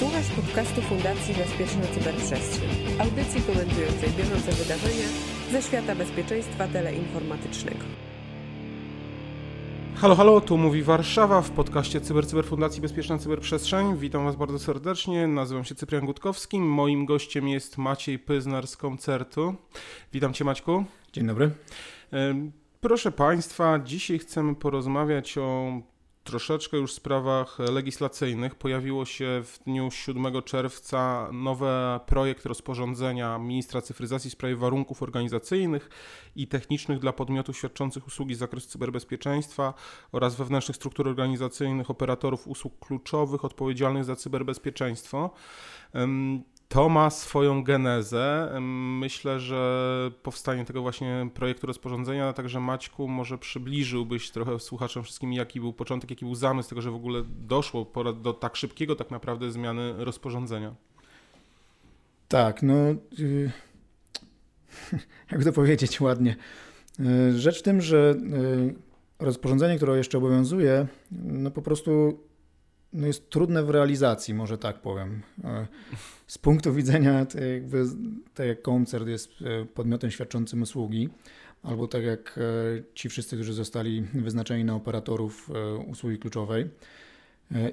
Słuchasz podcastu Fundacji Bezpieczna Cyberprzestrzeń, audycji komentującej bieżące wydarzenia ze świata bezpieczeństwa teleinformatycznego. Halo, halo, tu mówi Warszawa w podcaście Cyber Cyber Fundacji Bezpieczna Cyberprzestrzeń. Witam Was bardzo serdecznie, nazywam się Cyprian Gutkowski. Moim gościem jest Maciej Pyznar z koncertu. Witam Cię Maćku. Dzień dobry. Proszę Państwa, dzisiaj chcemy porozmawiać o troszeczkę już sprawach legislacyjnych. Pojawiło się w dniu 7 czerwca nowy projekt rozporządzenia ministra cyfryzacji w sprawie warunków organizacyjnych i technicznych dla podmiotów świadczących usługi z zakresu cyberbezpieczeństwa oraz wewnętrznych struktur organizacyjnych operatorów usług kluczowych odpowiedzialnych za cyberbezpieczeństwo. To ma swoją genezę. Myślę, że powstanie tego właśnie projektu rozporządzenia, także Maćku, może przybliżyłbyś trochę słuchaczom wszystkim, jaki był początek, jaki był zamysł tego, że w ogóle doszło do tak szybkiego tak naprawdę zmiany rozporządzenia. Tak, no yy, jak to powiedzieć ładnie. Yy, rzecz w tym, że yy, rozporządzenie, które jeszcze obowiązuje, no po prostu no jest trudne w realizacji, może tak powiem. E, z punktu widzenia, tak, jakby, tak jak koncert jest e, podmiotem świadczącym usługi, albo tak jak e, ci wszyscy, którzy zostali wyznaczeni na operatorów usługi kluczowej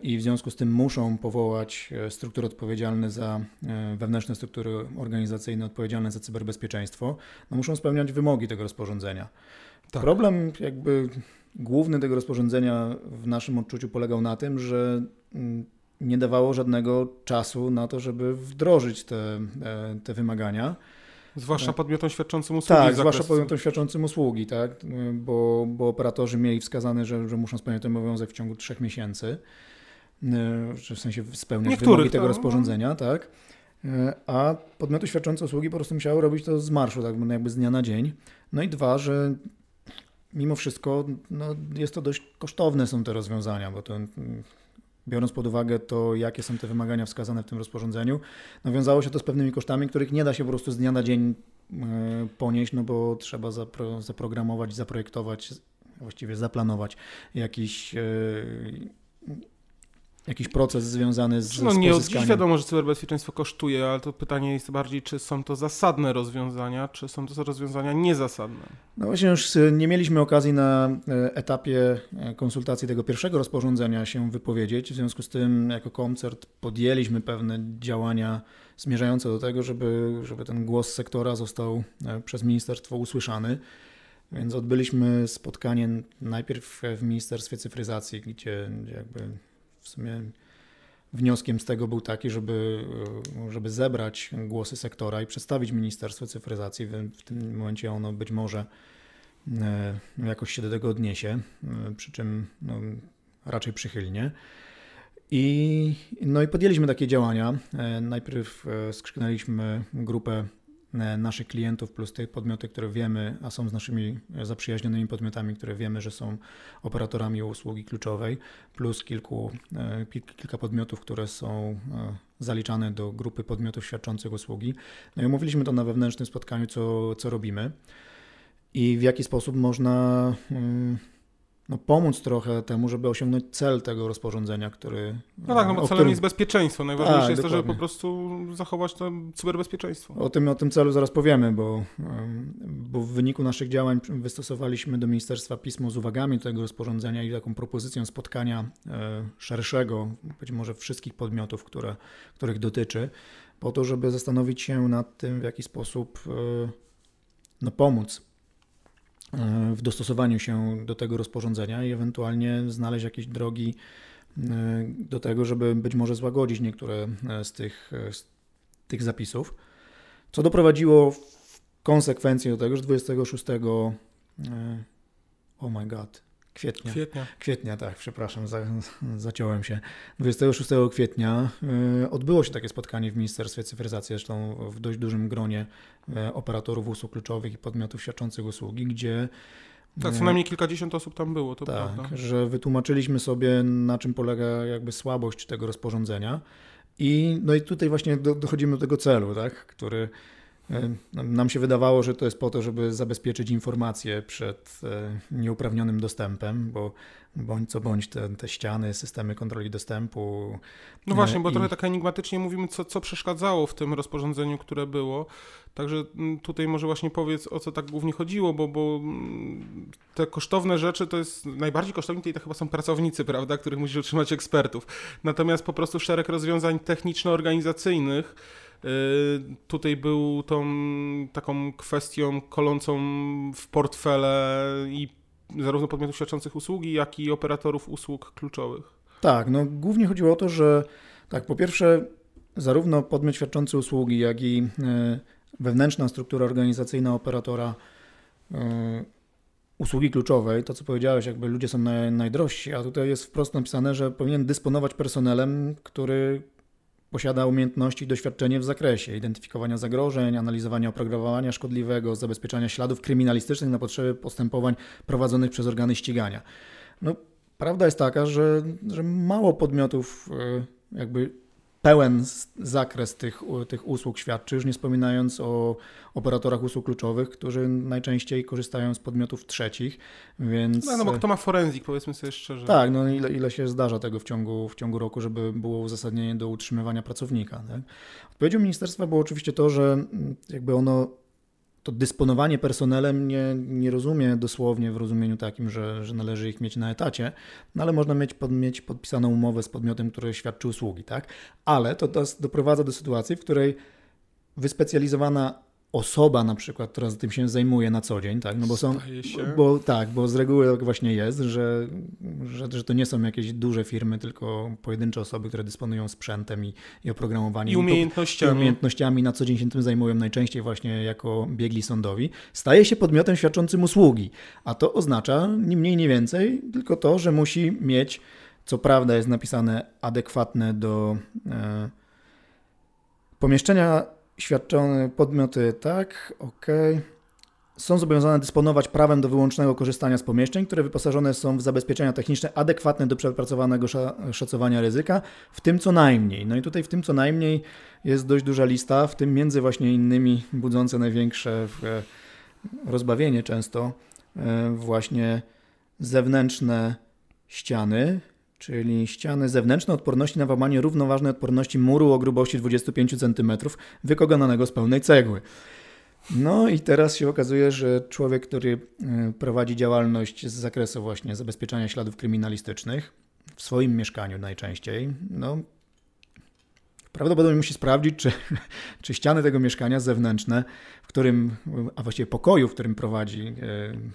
i w związku z tym muszą powołać struktury odpowiedzialne za wewnętrzne struktury organizacyjne odpowiedzialne za cyberbezpieczeństwo, no muszą spełniać wymogi tego rozporządzenia. Tak. Problem jakby główny tego rozporządzenia w naszym odczuciu polegał na tym, że mm, nie dawało żadnego czasu na to, żeby wdrożyć te, e, te wymagania. Zwłaszcza podmiotom świadczącym usługi. Tak, zwłaszcza podmiotom świadczącym usługi, tak, bo, bo operatorzy mieli wskazane, że, że muszą spełniać ten obowiązek w ciągu trzech miesięcy, że w sensie spełniać Niektórych, wymogi tego to... rozporządzenia, tak. E, a podmioty świadczące usługi po prostu musiały robić to z marszu, tak jakby z dnia na dzień. No i dwa, że mimo wszystko no, jest to dość kosztowne są te rozwiązania, bo to biorąc pod uwagę to, jakie są te wymagania wskazane w tym rozporządzeniu, no wiązało się to z pewnymi kosztami, których nie da się po prostu z dnia na dzień e, ponieść, no bo trzeba zapro, zaprogramować, zaprojektować, właściwie zaplanować jakiś e, jakiś proces związany z No nie, dziś wiadomo, że cyberbezpieczeństwo kosztuje, ale to pytanie jest bardziej, czy są to zasadne rozwiązania, czy są to rozwiązania niezasadne. No właśnie już y, nie mieliśmy okazji na y, etapie y, konsultacji tego pierwszego rozporządzenia się wypowiedzieć, w związku z tym jako koncert podjęliśmy pewne działania zmierzające do tego, żeby, żeby ten głos sektora został przez ministerstwo usłyszany. Więc odbyliśmy spotkanie najpierw w Ministerstwie Cyfryzacji, gdzie jakby w sumie wnioskiem z tego był taki, żeby, żeby zebrać głosy sektora i przedstawić Ministerstwo Cyfryzacji. W tym momencie ono być może e, jakoś się do tego odniesie, e, przy czym no, raczej przychylnie. I, no i podjęliśmy takie działania. E, najpierw skrzyknęliśmy grupę E, naszych klientów plus te podmioty, które wiemy, a są z naszymi zaprzyjaźnionymi podmiotami, które wiemy, że są operatorami usługi kluczowej, plus kilku, e, kilka podmiotów, które są e, zaliczane do grupy podmiotów świadczących usługi. No i omówiliśmy to na wewnętrznym spotkaniu, co, co robimy i w jaki sposób można mm, no, pomóc trochę temu, żeby osiągnąć cel tego rozporządzenia, który... No tak, no bo celem którym... jest bezpieczeństwo. Najważniejsze tak, jest dokładnie. to, żeby po prostu zachować to cyberbezpieczeństwo. O tym, o tym celu zaraz powiemy, bo, bo w wyniku naszych działań wystosowaliśmy do Ministerstwa pismo z uwagami do tego rozporządzenia i taką propozycją spotkania e, szerszego, być może wszystkich podmiotów, które, których dotyczy, po to, żeby zastanowić się nad tym, w jaki sposób e, no, pomóc w dostosowaniu się do tego rozporządzenia i ewentualnie znaleźć jakieś drogi e, do tego, żeby być może złagodzić niektóre e, z tych, z tych zapisów, co doprowadziło w konsekwencji do tego, że 26 oh my god, Kwietnia. Kwietnia. Kwietnia, tak, przepraszam, za, zaciąłem się. 26 kwietnia y, odbyło się takie spotkanie w Ministerstwie Cyfryzacji, zresztą w dość dużym gronie y, operatorów usług kluczowych i podmiotów świadczących usługi, gdzie tak, co najmniej kilkadziesiąt osób tam było, to tak, prawda. że wytłumaczyliśmy sobie, na czym polega jakby słabość tego rozporządzenia. I, no i tutaj właśnie do, dochodzimy do tego celu, tak, który E, nam się wydawało, że to jest po to, żeby zabezpieczyć informacje przed e, nieuprawnionym dostępem, bo bądź co bądź te, te ściany, systemy kontroli dostępu. No właśnie, bo i... trochę tak enigmatycznie mówimy, co, co przeszkadzało w tym rozporządzeniu, które było. Także mm, tutaj może właśnie powiedz, o co tak głównie chodziło, bo, bo mm, te kosztowne rzeczy to jest, najbardziej kosztowni to chyba są pracownicy, prawda, których musisz utrzymać ekspertów. Natomiast po prostu szereg rozwiązań techniczno-organizacyjnych, tutaj był tą taką kwestią kolącą w portfele i zarówno podmiotów świadczących usługi, jak i operatorów usług kluczowych. Tak, no głównie chodziło o to, że tak, po pierwsze zarówno podmiot świadczący usługi, jak i y, wewnętrzna struktura organizacyjna operatora y, usługi kluczowej, to co powiedziałeś, jakby ludzie są naj, najdrożsi, a tutaj jest wprost napisane, że powinien dysponować personelem, który Posiada umiejętności i doświadczenie w zakresie identyfikowania zagrożeń, analizowania oprogramowania szkodliwego, zabezpieczania śladów kryminalistycznych na potrzeby postępowań prowadzonych przez organy ścigania. No, prawda jest taka, że, że mało podmiotów e, jakby pełen zakres tych, tych usług świadczy, już nie wspominając o operatorach usług kluczowych, którzy najczęściej korzystają z podmiotów trzecich, więc... No, no bo kto ma forenzik, powiedzmy sobie szczerze. Tak, no ile, ile się zdarza tego w ciągu, w ciągu roku, żeby było uzasadnienie do utrzymywania pracownika. Tak? Odpowiedzią ministerstwa było oczywiście to, że jakby ono to dysponowanie personelem nie, nie rozumie dosłownie w rozumieniu takim, że, że należy ich mieć na etacie, no ale można mieć, pod, mieć podpisaną umowę z podmiotem, który świadczy usługi, tak? Ale to, doprowadza do sytuacji, w której wyspecjalizowana osoba na przykład, która tym się zajmuje na co dzień, tak? No bo są, bo tak, bo z reguły tak właśnie jest, że, że, że to nie są jakieś duże firmy, tylko pojedyncze osoby, które dysponują sprzętem i, i oprogramowaniem. I umiejętnościami. I umiejętnościami na co dzień się tym zajmują, najczęściej właśnie jako biegli sądowi, staje się podmiotem świadczącym usługi, a to oznacza ni mniej, nie więcej, tylko to, że musi mieć, co prawda jest napisane adekwatne do e, pomieszczenia Świadczone podmioty, tak, ok. Są zobowiązane dysponować prawem do wyłącznego korzystania z pomieszczeń, które wyposażone są w zabezpieczenia techniczne adekwatne do przepracowanego szacowania ryzyka, w tym co najmniej. No i tutaj w tym co najmniej jest dość duża lista, w tym między właśnie innymi budzące największe e, rozbawienie często e, właśnie zewnętrzne ściany, czyli ściany zewnętrzne odporności na łamanie równoważnej odporności muru o grubości 25 cm wykonanego z pełnej cegły. No i teraz się okazuje, że człowiek, który e, prowadzi działalność z zakresu właśnie zabezpieczania śladów kryminalistycznych w swoim mieszkaniu najczęściej, no Prawdopodobnie musi sprawdzić, czy, czy ściany tego mieszkania zewnętrzne, w którym, a właściwie pokoju, w którym prowadzi e,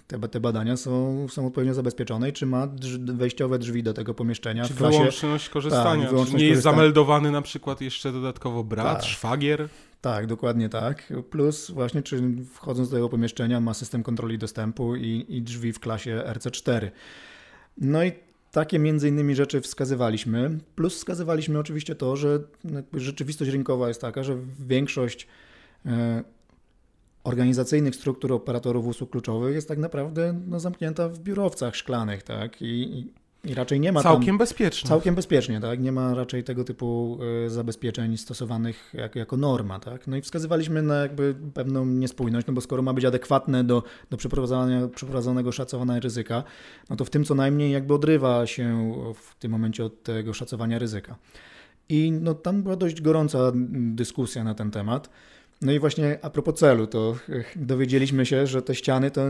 te, te badania, są, są odpowiednio zabezpieczone i czy ma drz, wejściowe drzwi do tego pomieszczenia. Czy klasie, wyłączność korzystania. Tak, wyłączność nie jest zameldowany na przykład jeszcze dodatkowo brat, tak. szwagier? Tak, dokładnie tak. Plus właśnie, czy wchodząc do tego pomieszczenia ma system kontroli dostępu i, i drzwi w klasie RC4. No i takie między innymi rzeczy wskazywaliśmy, plus wskazywaliśmy oczywiście to, że rzeczywistość rynkowa jest taka, że większość e, organizacyjnych struktur operatorów usług kluczowych jest tak naprawdę no, zamknięta w biurowcach szklanych, tak? I, i raczej nie ma Całkiem tam, bezpiecznie. Całkiem bezpiecznie, tak? Nie ma raczej tego typu e, zabezpieczeń stosowanych jak, jako norma, tak? No i wskazywaliśmy na jakby pewną niespójność, no bo skoro ma być adekwatne do, do przeprowadzania, przeprowadzonego szacowania ryzyka, no to w tym co najmniej jakby odrywa się w tym momencie od tego szacowania ryzyka. I no tam była dość gorąca dyskusja na ten temat. No i właśnie a propos celu, to dowiedzieliśmy się, że te ściany to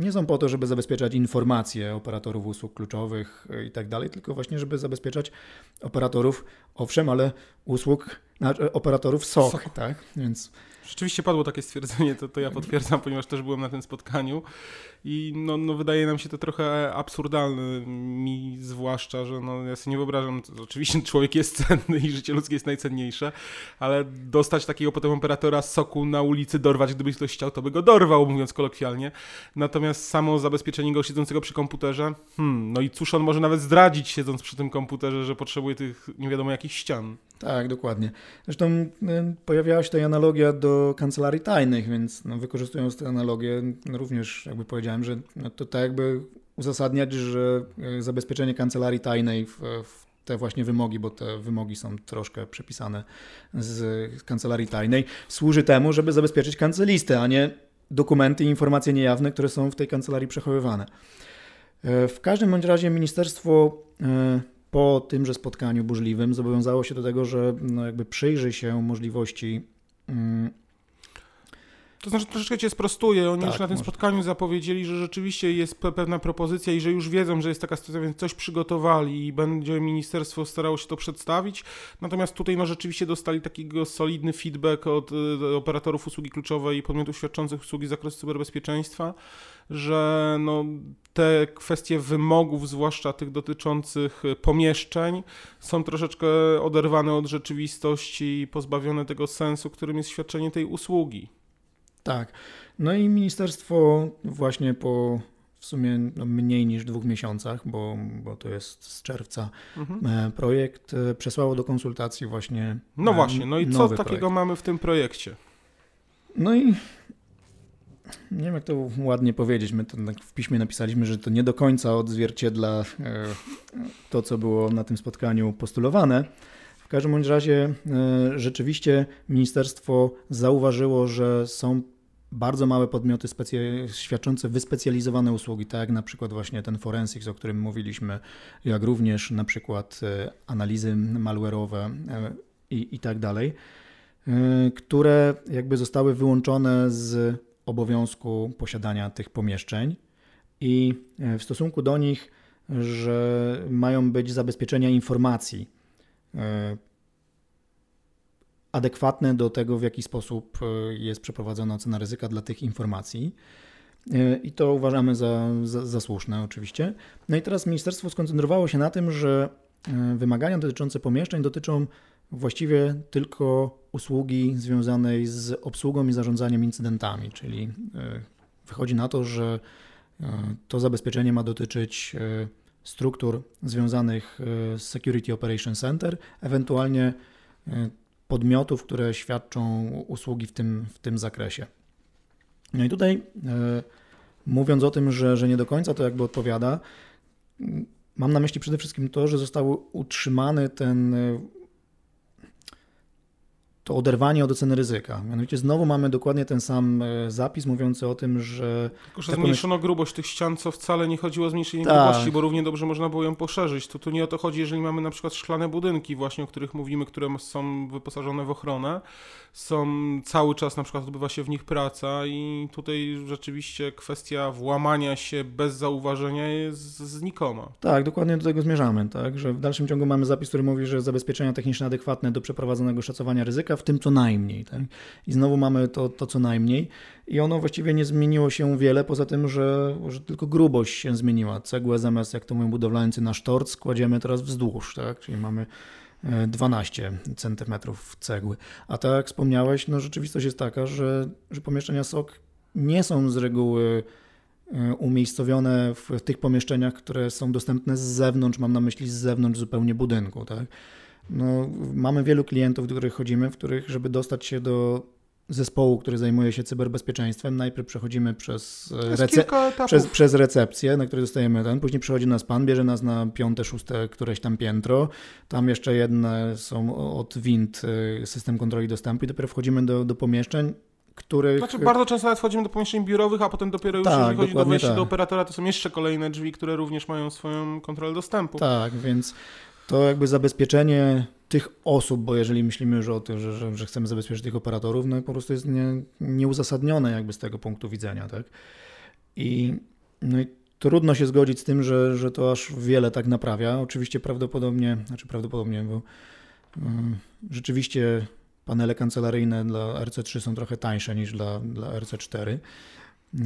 nie są po to, żeby zabezpieczać informacje operatorów usług kluczowych e, i tak dalej, tylko właśnie, żeby zabezpieczać operatorów, owszem, ale usług, znaczy operatorów SOC, SOC. tak? Więc Rzeczywiście padło takie stwierdzenie, to, to ja potwierdzam, ponieważ też byłem na tym spotkaniu i no, no wydaje nam się to trochę absurdalne, mi zwłaszcza, że no, ja sobie nie wyobrażam, oczywiście człowiek jest cenny i życie ludzkie jest najcenniejsze, ale dostać takiego potem operatora soku na ulicy, dorwać, gdyby ktoś chciał, to by go dorwał, mówiąc kolokwialnie. Natomiast samo zabezpieczenie go siedzącego przy komputerze, hmm, no i cóż on może nawet zdradzić siedząc przy tym komputerze, że potrzebuje tych nie wiadomo jakich ścian. Tak, dokładnie. Zresztą y, pojawiała się tutaj analogia do kancelarii tajnych, więc no, wykorzystując tę analogię, no, również jakby powiedziałem, że no, to tak jakby uzasadniać, że y, zabezpieczenie kancelarii tajnej w, w te właśnie wymogi, bo te wymogi są troszkę przepisane z kancelarii tajnej, służy temu, żeby zabezpieczyć kancelistę, a nie dokumenty i informacje niejawne, które są w tej kancelarii przechowywane. E, w każdym bądź razie ministerstwo po tymże spotkaniu burzliwym zobowiązało się do tego, że no jakby przyjrzy się możliwości mm, to znaczy troszeczkę cię sprostuję. Oni Tak, już na tym może. spotkaniu zapowiedzieli, że rzeczywiście jest pe- pewna propozycja i że już wiedzą, że jest taka sytuacja, więc coś przygotowali i będzie ministerstwo starało się to przedstawić. Natomiast tutaj no rzeczywiście dostali takiego solidny feedback od y, operatorów usługi kluczowej i podmiotów świadczących usługi z zakresu cyberbezpieczeństwa, że no, te kwestie wymogów, zwłaszcza tych dotyczących pomieszczeń, są troszeczkę oderwane od rzeczywistości i pozbawione tego sensu, którym jest świadczenie tej usługi. Tak. No i ministerstwo właśnie po w sumie no mniej niż dwóch miesiącach, bo, bo to jest z czerwca Mhm. e, projekt, e, przesłało do konsultacji właśnie. No e, właśnie, no i co nowy takiego projekt. mamy w tym projekcie? No i nie wiem, jak to ładnie powiedzieć. My to tak w piśmie napisaliśmy, że to nie do końca odzwierciedla to, co było na tym spotkaniu postulowane. Każdym bądź razie e, rzeczywiście ministerstwo zauważyło, że są bardzo małe podmioty świadczące wyspecjalizowane usługi, tak jak na przykład właśnie ten forensics, o którym mówiliśmy, jak również na przykład e, analizy malware'owe e, i, i tak dalej, które jakby zostały wyłączone z obowiązku posiadania tych pomieszczeń i w stosunku do nich, że mają być zabezpieczenia informacji adekwatne do tego, w jaki sposób e, jest przeprowadzona ocena ryzyka dla tych informacji. E, I to uważamy za, za, za słuszne, oczywiście. No i teraz ministerstwo skoncentrowało się na tym, że e, wymagania dotyczące pomieszczeń dotyczą właściwie tylko usługi związanej z obsługą i zarządzaniem incydentami, czyli e, wychodzi na to, że e, to zabezpieczenie ma dotyczyć e, struktur związanych e, z Security Operation Center, ewentualnie e, podmiotów, które świadczą usługi w tym, w tym zakresie. No i tutaj e, mówiąc o tym, że, że nie do końca to jakby odpowiada, mam na myśli przede wszystkim to, że został utrzymany ten to oderwanie od oceny ryzyka. Mianowicie znowu mamy dokładnie ten sam e, zapis mówiący o tym, że Tylko, że zmniejszono grubość tych ścian, co wcale nie chodziło o zmniejszenie Tak. grubości, bo równie dobrze można było ją poszerzyć. To tu nie o to chodzi, jeżeli mamy na przykład szklane budynki właśnie, o których mówimy, które są wyposażone w ochronę, są cały czas na przykład odbywa się w nich praca i tutaj rzeczywiście kwestia włamania się bez zauważenia jest znikoma. Tak, dokładnie do tego zmierzamy, tak, że w dalszym ciągu mamy zapis, który mówi, że zabezpieczenia techniczne adekwatne do przeprowadzonego szacowania ryzyka, w tym co najmniej, tak? I znowu mamy to, to co najmniej i ono właściwie nie zmieniło się wiele, poza tym, że, że tylko grubość się zmieniła. Cegłę zamiast, jak to mówią budowlańcy, na sztorc kładziemy teraz wzdłuż, tak, czyli mamy e, 12 centymetrów cegły. A tak jak wspomniałeś, no rzeczywistość jest taka, że, że pomieszczenia SOK nie są z reguły e, umiejscowione w tych pomieszczeniach, które są dostępne z zewnątrz, mam na myśli z zewnątrz zupełnie budynku, tak? No, mamy wielu klientów, do których chodzimy, w których, żeby dostać się do zespołu, który zajmuje się cyberbezpieczeństwem, najpierw przechodzimy przez, e, rece- przez, przez recepcję, na której dostajemy ten, później przychodzi nas pan, bierze nas na piąte, szóste, któreś tam piętro, tam jeszcze jedne są od wind, y, system kontroli dostępu i dopiero wchodzimy do, do pomieszczeń, których... Znaczy bardzo często nawet wchodzimy do pomieszczeń biurowych, a potem dopiero już Tak, jeżeli chodzi do wejścia tak. do operatora, to są jeszcze kolejne drzwi, które również mają swoją kontrolę dostępu. Tak, więc to jakby zabezpieczenie tych osób, bo jeżeli myślimy już o tym, że, że, że chcemy zabezpieczyć tych operatorów, no po prostu jest nie, nieuzasadnione jakby z tego punktu widzenia, tak? I, no i trudno się zgodzić z tym, że, że to aż wiele tak naprawia. Oczywiście prawdopodobnie, znaczy prawdopodobnie, bo mm, rzeczywiście panele kancelaryjne dla RC3 są trochę tańsze niż dla, dla RC4. Y,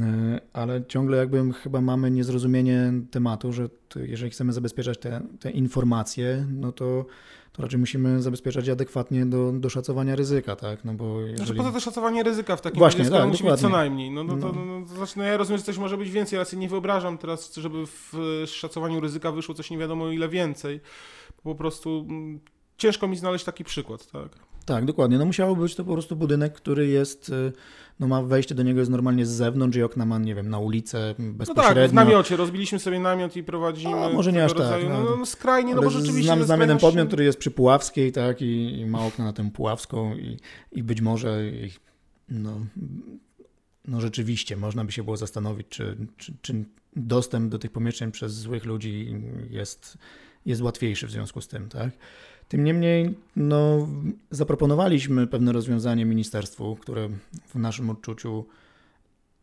Ale ciągle jakby chyba mamy niezrozumienie tematu, że jeżeli chcemy zabezpieczać te, te informacje, no to, to raczej musimy zabezpieczać adekwatnie do, do szacowania ryzyka, tak? No bo Znaczy jeżeli... po co to szacowanie ryzyka w takim Właśnie, razie, tak, musi być co dokładnie. najmniej. No, no, to, No. no, to znaczy, no ja rozumiem, że coś może być więcej, ale sobie nie wyobrażam teraz, żeby w e, szacowaniu ryzyka wyszło coś nie wiadomo ile więcej. Po prostu mm, ciężko mi znaleźć taki przykład, tak? Tak, dokładnie. No musiało być to po prostu budynek, który jest, y, no ma wejście do niego jest normalnie z zewnątrz i okna ma, nie wiem, na ulicę bezpośrednio. No tak, w namiocie. Rozbiliśmy sobie namiot i prowadzimy A, może nie aż tak, rodzaju, no. no, no skrajnie, no bo rzeczywiście... znam, znam jeden podmiot, który jest przy Puławskiej, tak, i, i ma okna na tę Puławską i, i być może ich, no, no rzeczywiście można by się było zastanowić, czy, czy, czy dostęp do tych pomieszczeń przez złych ludzi jest, jest łatwiejszy w związku z tym, tak. Tym niemniej, no, zaproponowaliśmy pewne rozwiązanie ministerstwu, które w naszym odczuciu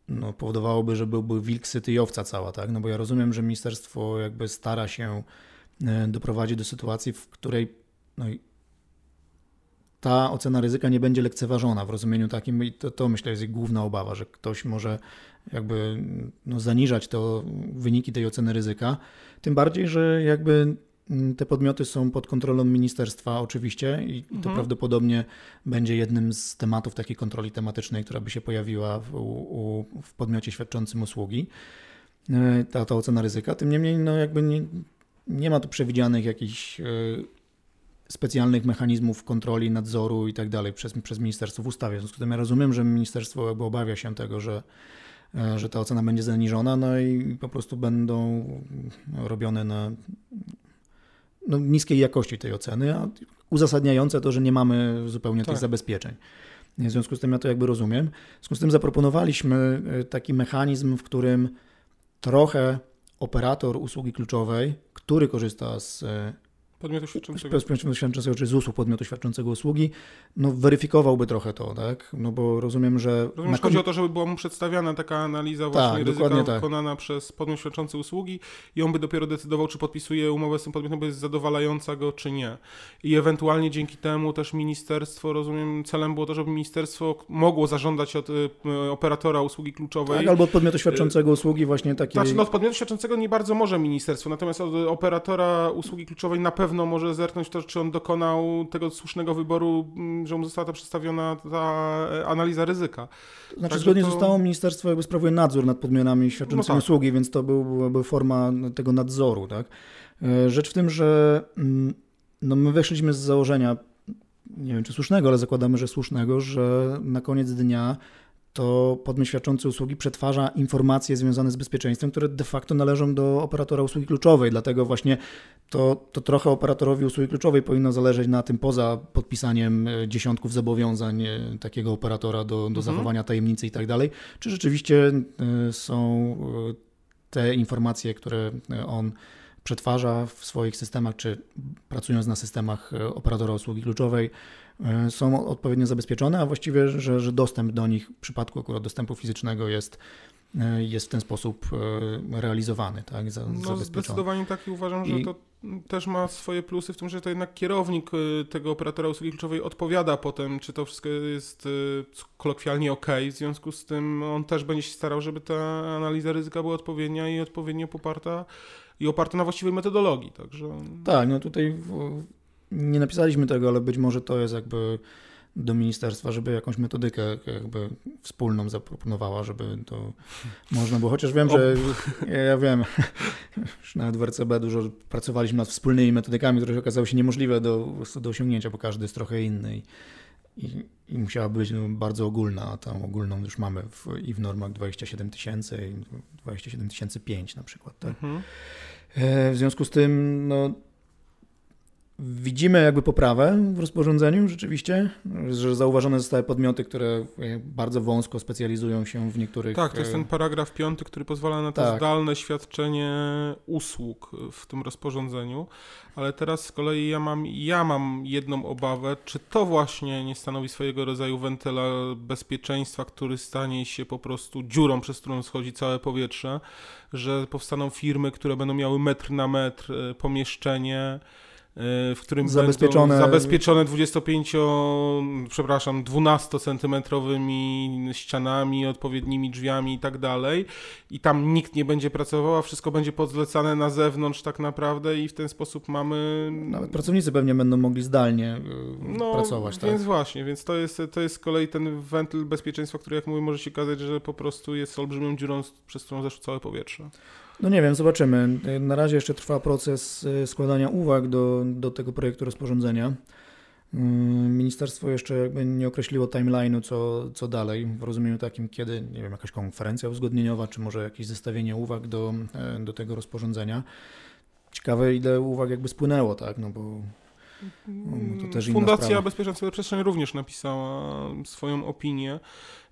no, powodowałoby, że byłby wilk syty i owca cała, tak? No bo ja rozumiem, że ministerstwo jakby stara się e, doprowadzić do sytuacji, w której no, ta ocena ryzyka nie będzie lekceważona w rozumieniu takim i to, to myślę jest ich główna obawa, że ktoś może jakby no, zaniżać to wyniki tej oceny ryzyka. Tym bardziej, że jakby te podmioty są pod kontrolą ministerstwa oczywiście i to Mhm. prawdopodobnie będzie jednym z tematów takiej kontroli tematycznej, która by się pojawiła w, u, w podmiocie świadczącym usługi, e, ta, ta ocena ryzyka. Tym niemniej no jakby nie, nie ma tu przewidzianych jakichś e, specjalnych mechanizmów kontroli, nadzoru i tak dalej przez, przez ministerstwo w ustawie. W związku z tym ja rozumiem, że ministerstwo jakby obawia się tego, że, e, że ta ocena będzie zaniżona, no i po prostu będą robione na no, niskiej jakości tej oceny, a uzasadniające to, że nie mamy zupełnie tych Tak. zabezpieczeń. W związku z tym ja to jakby rozumiem. W związku z tym zaproponowaliśmy e, taki mechanizm, w którym trochę operator usługi kluczowej, który korzysta z e, Podmiotu świadczącego. podmiotu świadczącego, czy z usług podmiotu świadczącego usługi, no weryfikowałby trochę to, tak? No bo rozumiem, że... Rozumiem, chodzi o to, żeby była mu przedstawiana taka analiza właśnie ryzyka dokładnie tak. wykonana przez podmiot świadczący usługi i on by dopiero decydował, czy podpisuje umowę z tym podmiotem, bo jest zadowalająca go, czy nie. I ewentualnie dzięki temu też ministerstwo, rozumiem, celem było to, żeby ministerstwo mogło zażądać od y, operatora usługi kluczowej Tak, albo od podmiotu świadczącego usługi właśnie takiej... Znaczy, no od podmiotu świadczącego nie bardzo może ministerstwo, natomiast od operatora usługi kluczowej na pewno może zerknąć to, czy on dokonał tego słusznego wyboru, m, że mu została ta przedstawiona ta e, analiza ryzyka. Znaczy, Także zgodnie to- z ustawą ministerstwo jakby sprawuje nadzór nad podmiotami świadczącymi No tak. usługi, więc to był, byłaby forma tego nadzoru, tak? E, Rzecz w tym, że mm, no my weszliśmy z założenia, nie wiem czy słusznego, ale zakładamy, że słusznego, że na koniec dnia to podmiot świadczący usługi przetwarza informacje związane z bezpieczeństwem, które de facto należą do operatora usługi kluczowej. Dlatego właśnie to, to trochę operatorowi usługi kluczowej powinno zależeć na tym, poza podpisaniem e, dziesiątków zobowiązań e, takiego operatora do, do Mhm. zachowania tajemnicy i tak dalej, czy rzeczywiście e, są te informacje, które on przetwarza w swoich systemach, czy pracując na systemach operatora usługi kluczowej, są odpowiednio zabezpieczone, a właściwie, że, że dostęp do nich w przypadku akurat dostępu fizycznego jest, e, jest w ten sposób e, realizowany, tak, za, No zdecydowanie tak i uważam, że I- to też ma swoje plusy w tym, że to jednak kierownik tego operatora usługi kluczowej odpowiada potem, czy to wszystko jest kolokwialnie ok. W związku z tym on też będzie się starał, żeby ta analiza ryzyka była odpowiednia i odpowiednio poparta i oparta na właściwej metodologii. Także Tak, no tutaj w, nie napisaliśmy tego, ale być może to jest jakby do ministerstwa, żeby jakąś metodykę jakby wspólną zaproponowała, żeby to można było, chociaż wiem, że ja, ja wiem, już nawet w RCB dużo pracowaliśmy nad wspólnymi metodykami, które okazały się niemożliwe do, do osiągnięcia, bo każdy jest trochę inny i, i, i musiała być no, bardzo ogólna, a tą ogólną już mamy w, i w normach 27 tysięcy i 27 500 na przykład, tak? mhm. E, W związku z tym, no, widzimy jakby poprawę w rozporządzeniu rzeczywiście, że zauważone zostały podmioty, które bardzo wąsko specjalizują się w niektórych... tak, to jest e, ten paragraf piąty, który pozwala na to tak. zdalne świadczenie usług w tym rozporządzeniu. Ale teraz z kolei ja mam, ja mam jedną obawę, czy to właśnie nie stanowi swojego rodzaju wentyla bezpieczeństwa, który stanie się po prostu dziurą, przez którą schodzi całe powietrze, że powstaną firmy, które będą miały metr na metr e, pomieszczenie, w którym Zabezpieczone- będą zabezpieczone 25, przepraszam, 12-centymetrowymi ścianami, odpowiednimi drzwiami i tak dalej. I tam nikt nie będzie pracował, a wszystko będzie podzlecane na zewnątrz tak naprawdę i w ten sposób mamy... Nawet pracownicy pewnie będą mogli zdalnie e, No, pracować, tak? więc właśnie, więc to jest, to jest z kolei ten wentyl bezpieczeństwa, który jak mówię może się okazać, że po prostu jest olbrzymią dziurą, przez którą zeszło całe powietrze. No nie wiem, zobaczymy. Na razie jeszcze trwa proces y, składania uwag do, do tego projektu rozporządzenia. Y, ministerstwo jeszcze jakby nie określiło timeline'u, co, co dalej, w rozumieniu takim, kiedy, nie wiem, jakaś konferencja uzgodnieniowa, czy może jakieś zestawienie uwag do, e, do tego rozporządzenia. Ciekawe, ile uwag jakby spłynęło, tak, no bo to też Fundacja sprawa. Bezpieczeństwa Cyberprzestrzeni również napisała swoją opinię.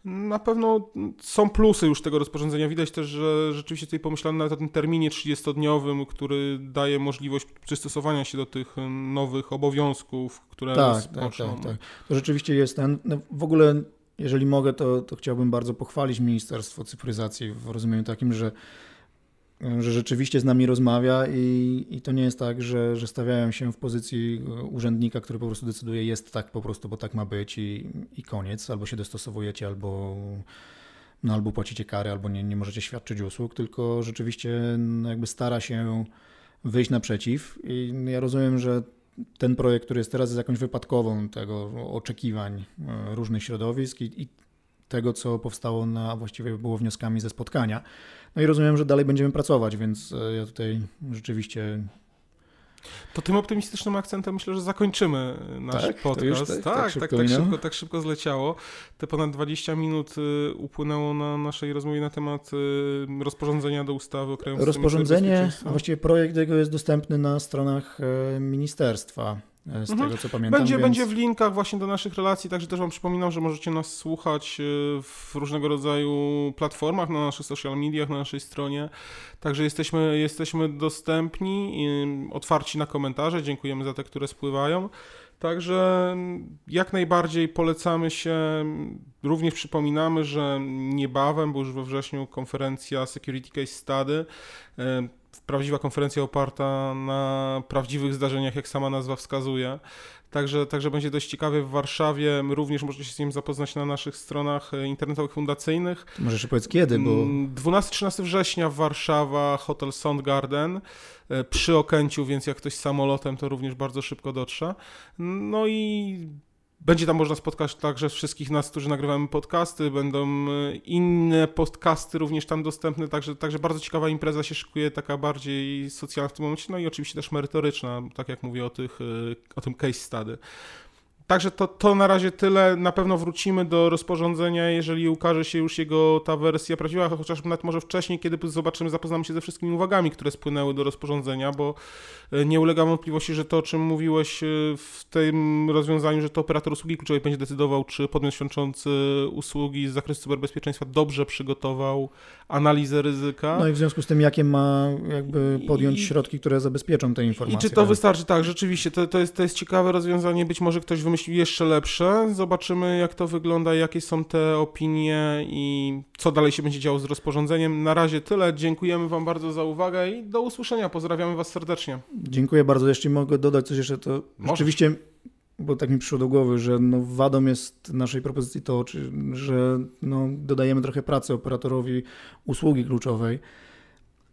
Na pewno są plusy już tego rozporządzenia. Widać też, że rzeczywiście tutaj pomyślano nawet o tym terminie 30-dniowym, który daje możliwość przystosowania się do tych nowych obowiązków, które tak, tak, tak, tak. To rzeczywiście jest ten. No w ogóle, jeżeli mogę, to, to chciałbym bardzo pochwalić Ministerstwo Cyfryzacji w rozumieniu takim, że że rzeczywiście z nami rozmawia i, i to nie jest tak, że, że stawiają się w pozycji urzędnika, który po prostu decyduje, jest tak po prostu, bo tak ma być i, i koniec, albo się dostosowujecie, albo, no, albo płacicie kary, albo nie, nie możecie świadczyć usług, tylko rzeczywiście no, jakby stara się wyjść naprzeciw. I ja rozumiem, że ten projekt, który jest teraz, jest jakąś wypadkową tego oczekiwań e, różnych środowisk i, i tego, co powstało na, właściwie było wnioskami ze spotkania. No i rozumiem, że dalej będziemy pracować, więc e, ja tutaj rzeczywiście to tym optymistycznym akcentem myślę, że zakończymy nasz tak? podcast. Tak, tak, tak, tak, szybko, tak, szybko, tak szybko zleciało. Te ponad 20 minut y, upłynęło na naszej rozmowie na temat y, rozporządzenia do ustawy o krajowym Rozporządzenie, a właściwie projekt jego jest dostępny na stronach e, ministerstwa. E, z mhm. tego co pamiętam. Będzie, więc... będzie w linkach właśnie do naszych relacji, także też Wam przypominam, że możecie nas słuchać e, w różnego rodzaju platformach, na naszych social mediach, na naszej stronie. Także jesteśmy, jesteśmy dostępni, otwarci na komentarze. Dziękujemy za te, które spływają. Także jak najbardziej polecamy się. Również przypominamy, że niebawem, bo już we wrześniu konferencja Security Case Study e, prawdziwa konferencja oparta na prawdziwych zdarzeniach, jak sama nazwa wskazuje. Także, także będzie dość ciekawie w Warszawie. Również możecie się z nim zapoznać na naszych stronach internetowych fundacyjnych. Może jeszcze powiedz kiedy, bo... 12-13 mm, września Warszawa, hotel Soundgarden e, przy Okęciu, więc jak ktoś samolotem, to również bardzo szybko dotrze. No i będzie tam można spotkać także wszystkich nas, którzy nagrywamy podcasty, będą e, inne podcasty również tam dostępne, także, także bardzo ciekawa impreza się szykuje, taka bardziej socjalna w tym momencie, no i oczywiście też merytoryczna, tak jak mówię o, tych, e, o tym case study. Także to, to na razie tyle. Na pewno wrócimy do rozporządzenia, jeżeli ukaże się już jego ta wersja prawdziwa, chociaż nawet może wcześniej, kiedy zobaczymy, zapoznamy się ze wszystkimi uwagami, które spłynęły do rozporządzenia, bo e, nie ulega wątpliwości, że to, o czym mówiłeś e, w tym rozwiązaniu, że to operator usługi kluczowej będzie decydował, czy podmiot świadczący usługi z zakresu cyberbezpieczeństwa dobrze przygotował analizę ryzyka. No i w związku z tym, jakie ma jakby podjąć I, środki, które zabezpieczą te informacje. I czy to wystarczy? Tak, rzeczywiście, to, to, jest, to jest ciekawe rozwiązanie. Być może ktoś wymyśli jeszcze lepsze. Zobaczymy, jak to wygląda, jakie są te opinie i co dalej się będzie działo z rozporządzeniem. Na razie tyle. Dziękujemy Wam bardzo za uwagę i do usłyszenia. Pozdrawiamy Was serdecznie. Dziękuję bardzo. Jeśli mogę dodać coś jeszcze, to Możesz. rzeczywiście bo tak mi przyszło do głowy, że no wadą jest naszej propozycji to, że no dodajemy trochę pracy operatorowi usługi kluczowej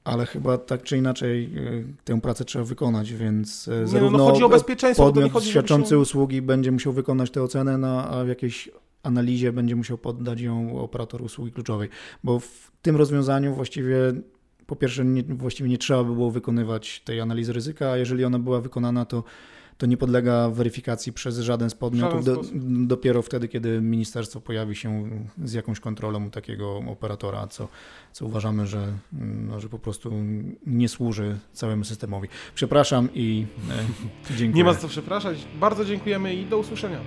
ale chyba tak czy inaczej e, tę pracę trzeba wykonać, więc e, nie, zarówno no, no chodzi o bezpieczeństwo, podmiot chodzi, świadczący się... usługi będzie musiał wykonać tę ocenę, no, a w jakiejś analizie będzie musiał poddać ją operator usługi kluczowej, bo w tym rozwiązaniu właściwie po pierwsze nie, właściwie nie trzeba by było wykonywać tej analizy ryzyka, a jeżeli ona była wykonana, to to nie podlega weryfikacji przez żaden z podmiotów. Do, dopiero wtedy, kiedy ministerstwo pojawi się z jakąś kontrolą u takiego operatora, co, co uważamy, że, no, że po prostu nie służy całemu systemowi. Przepraszam i e, dziękuję. Nie ma co przepraszać. Bardzo dziękujemy i do usłyszenia.